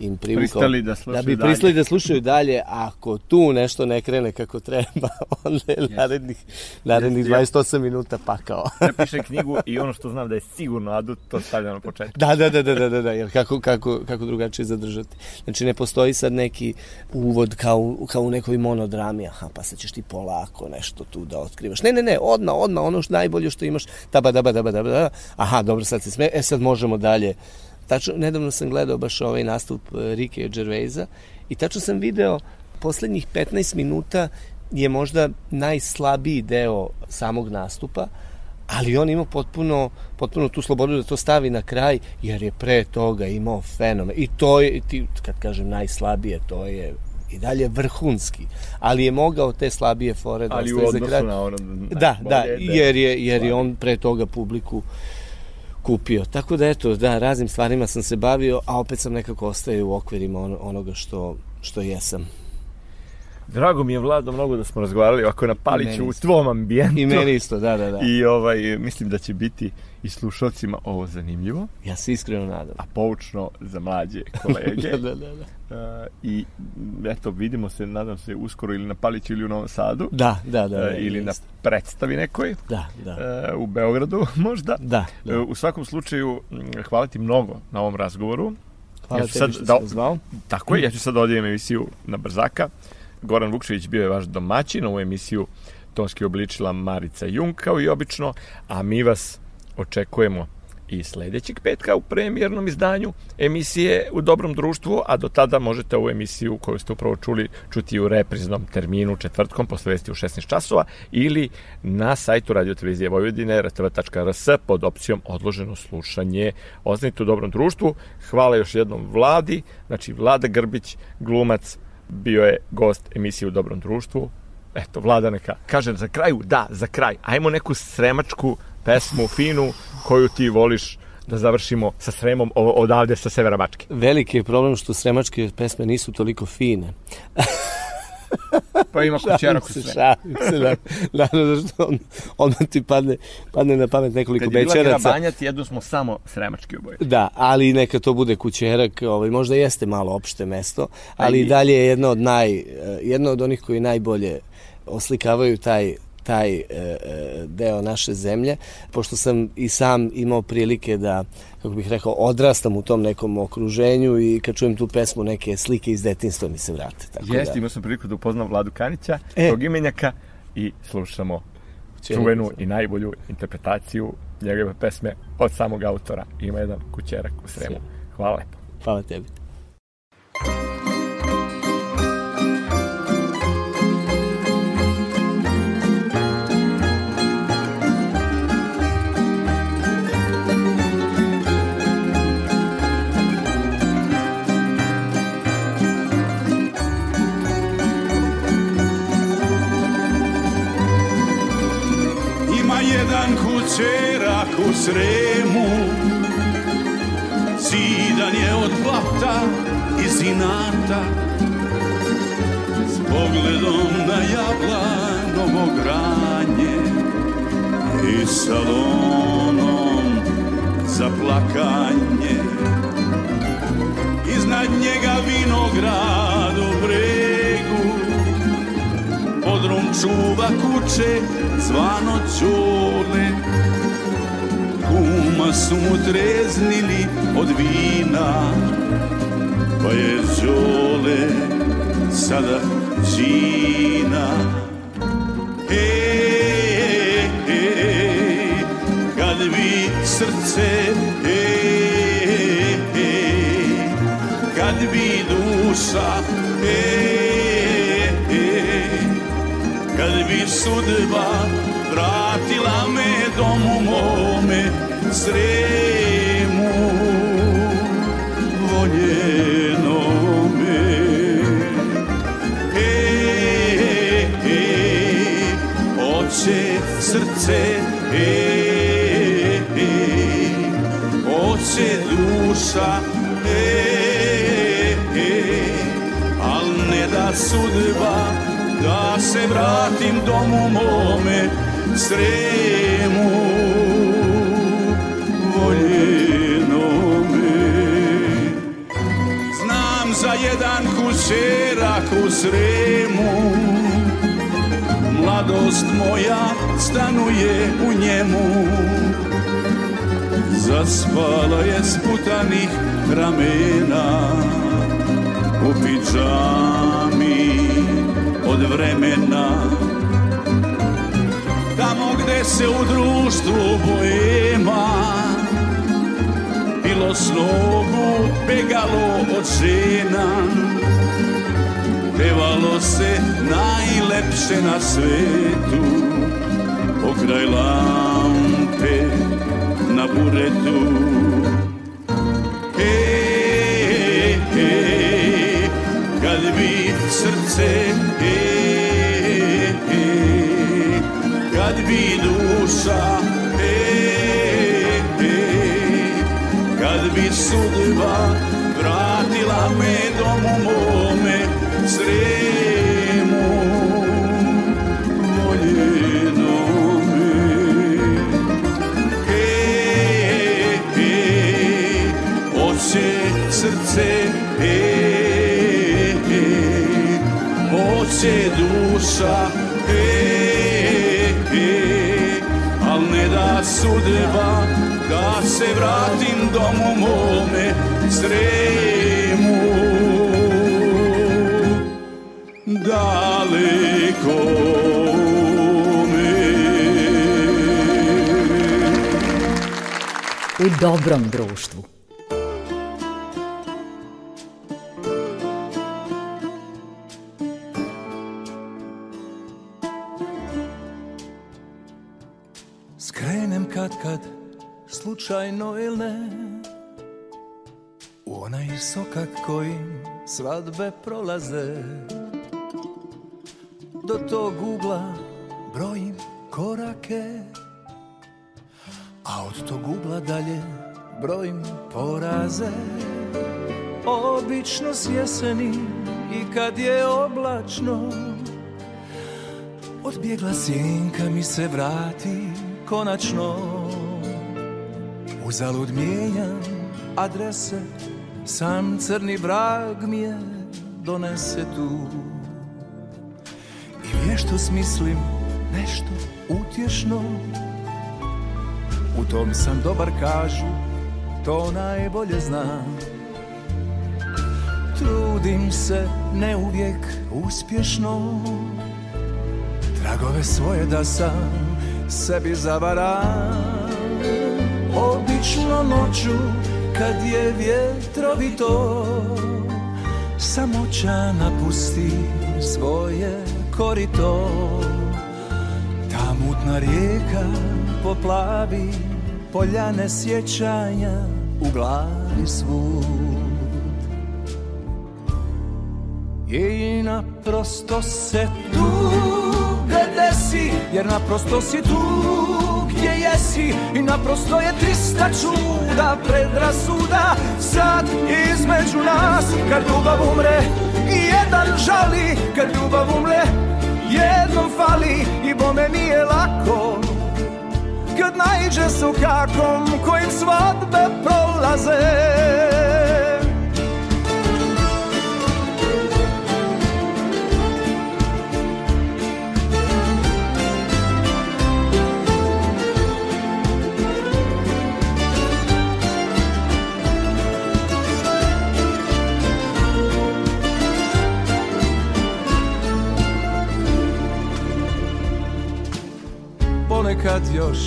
im privukao. Pristali da, da bi pristali da slušaju dalje ako tu nešto ne krene kako treba onda je yes. narednih, narednih yes, 28 minuta pakao. Napiše knjigu i ono što znam da je sigurno adut to stavlja na početku da, da, da, da, da, da, da jer kako, kako, kako drugačije zadržati. Znači ne postoji sad neki uvod kao, kao u nekoj monodrami aha pa sad ćeš ti polako nešto tu da otkrivaš. Ne, ne, ne, odmah, odmah ono što najbolje što imaš taba, daba, daba, daba, daba. aha, dobro, sad se sme, e sad možemo dalje Tačno, nedavno sam gledao baš ovaj nastup e, Rike Gervaisa i tačno sam video poslednjih 15 minuta je možda najslabiji deo samog nastupa, ali on ima potpuno, potpuno tu slobodu da to stavi na kraj, jer je pre toga imao fenomen. I to je, ti, kad kažem najslabije, to je i dalje vrhunski, ali je mogao te slabije fore da ali u odnosu kraj. na ono da, da, jer je, jer je on pre toga publiku uh, kupio. Tako da eto, da, raznim stvarima sam se bavio, a opet sam nekako ostaje u okvirima on, onoga što, što jesam. Drago mi je, Vlado, mnogo da smo razgovarali ovako na Paliću u tvom ambijentu. I meni isto, da, da, da. I ovaj, mislim da će biti i slušalcima ovo zanimljivo. Ja se iskreno nadam. A poučno za mlađe kolege. da, da, da. da. Uh, I eto, vidimo se, nadam se, uskoro ili na Paliću ili u Novom Sadu. Da, da, da. Uh, ili jest. na predstavi nekoj. Da, da. Uh, u Beogradu možda. Da, da. Uh, u svakom slučaju, hvala ti mnogo na ovom razgovoru. Hvala ja tebi sad, što da, zvao. Tako je, ja ću sad odijem emisiju na Brzaka. Goran Vukčević bio je vaš domaćin, ovu emisiju tonski obličila Marica Jung, kao i obično, a mi vas očekujemo i sledećeg petka u premijernom izdanju emisije u dobrom društvu, a do tada možete ovu emisiju koju ste upravo čuli čuti u repriznom terminu četvrtkom posle vesti u 16 časova ili na sajtu Radio Televizije Vojvodine rtv.rs pod opcijom odloženo slušanje. Ostanite u dobrom društvu. Hvala još jednom vladi, znači Vlada Grbić, glumac, bio je gost emisije u dobrom društvu. Eto, Vlada neka kaže za kraju, da, za kraj, ajmo neku sremačku pesmu finu koju ti voliš da završimo sa Sremom odavde sa severa Bačke. Veliki je problem što sremačke pesme nisu toliko fine. pa ima kućera ko sve. Šalim se, da. Naravno, da što on, odmah ti padne, padne na pamet nekoliko bečeraca. Kad je bila Banjat, jedno smo samo sremački oboje. Da, ali neka to bude kućerak, ovaj, možda jeste malo opšte mesto, ali i dalje je jedno od naj, eh, jedno od onih koji najbolje oslikavaju taj taj e, e, deo naše zemlje, pošto sam i sam imao prilike da, kako bih rekao, odrastam u tom nekom okruženju i kad čujem tu pesmu, neke slike iz detinstva mi se vrate. Tako Jeste, da... imao sam priliku da upoznam Vladu Kanića, e. tog imenjaka, i slušamo čuvenu i najbolju interpretaciju njegove pesme od samog autora. Ima jedan kućerak u Sremu. Hvala lepo. Hvala tebi. Sremu. Zidan je od blata i zinata. S pogledom na jablanovo granje I salonom za plakanje. Iznad njega vinograd u bregu. Podrum čuva kuće zvano Ćole Kuma su mu treznili od vina Pa je Đole sada džina E, e, kad bi srce e, e, kad bi duša e, e, kad bi sudba vratila me domu Sremu voljenome. E, e, e, oče srce, e, e, oče duša, e, e, al ne da sudba, da se vratim domu mome, Sremu jedan kućerak u sremu. Mladost moja stanuje u njemu. Zaspala je sputanih ramena U pidžami od vremena. Tamo gde se u društvu boema Bilo snogu begalo od žena. Pevalo se najlepše na svetu. Pokraj lampe na buretu. Hej, hej, kad bi srce Hej, hej, kad bi duša sudba vratila me domu mome sremu voljenome Hej, hej, oće srce Hej, hej, oće duša Hej, hej, al ne da sudba se vratim domu mome sremu daleko. U dobrom društvu. Slučajno ili ne. U onaj sokak kojim svadbe prolaze. Do tog ugla brojim korake. A od tog ugla dalje brojim poraze. Obično s jeseni i kad je oblačno Odbjegla sjenka mi se vrati konačno Uzalud mijenjam adrese Sam crni vrag mi je donese tu. I vješto smislim nešto utješno U tom sam dobar kažu To najbolje znam. Trudim se ne uvijek uspješno Tragove svoje da sam sebi zavaram Obično noću kad je vjetrovito Samoća napusti svoje korito. Ta mutna rijeka poplavi Poljane sjećanja u glavi svud. I naprosto se tuga desi Jer naprosto si tu gdje jesi I naprosto je trista čuda predrasuda. Sad između nas kad ljubav umre I jedan žali kad ljubav umre Jednom fali i bome nije lako. Kad naiđe s kakom kojim svadbe prolaze Ponekad još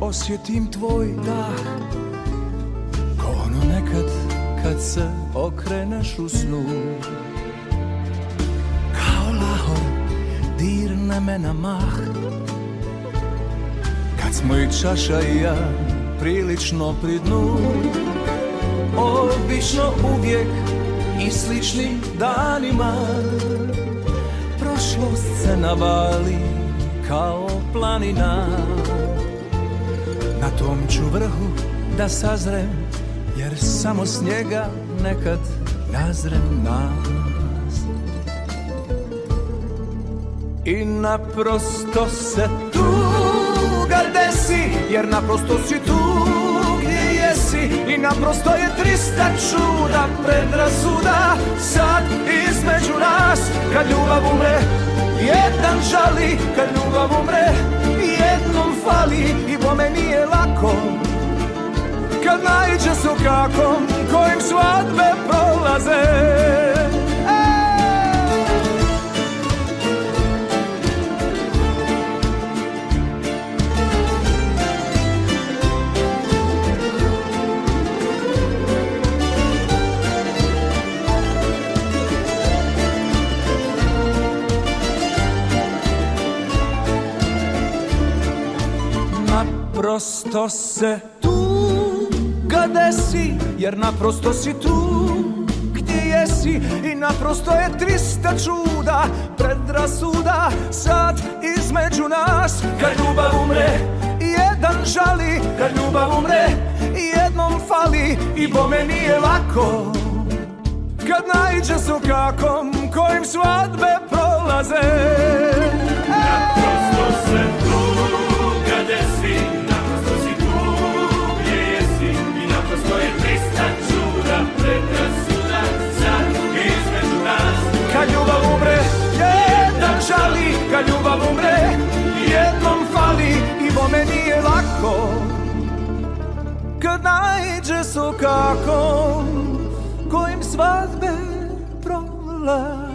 osjetim tvoj dah. Ko ono nekad kad se okreneš u snu. Kao lahor dirne me na mah. Kad smo i čaša i ja prilično pri dnu. Obično uvijek i sličnim danima. Prošlost se navali kao planina. Na tom ću vrhu da sazrem Jer samo snijega nekad nazre nas. I naprosto se tuga desi Jer naprosto si tu gdje jesi. I naprosto je trista čuda predrasuda Sad između nas. Kad ljubav umre Jedan žali kad ljubav umre fali i bome nije lako. Kad naiđe s kakom kojim svadbe prolaze Naprosto se tuga desi Jer naprosto si tu gdje jesi I naprosto je trista čuda Predrasuda sad između nas. Kad ljubav umre Jedan žali Kad ljubav umre Jednom fali I bome nije lako. Kad naiđe s kakom Kojim svadbe prolaze. Naprosto se tuga desi. Naprosto I naprosto je trista čuda Predrasuda Kad ljubav umre, Kad ljubav umre, jednom I lako. Kad Kojim svadbe prolaze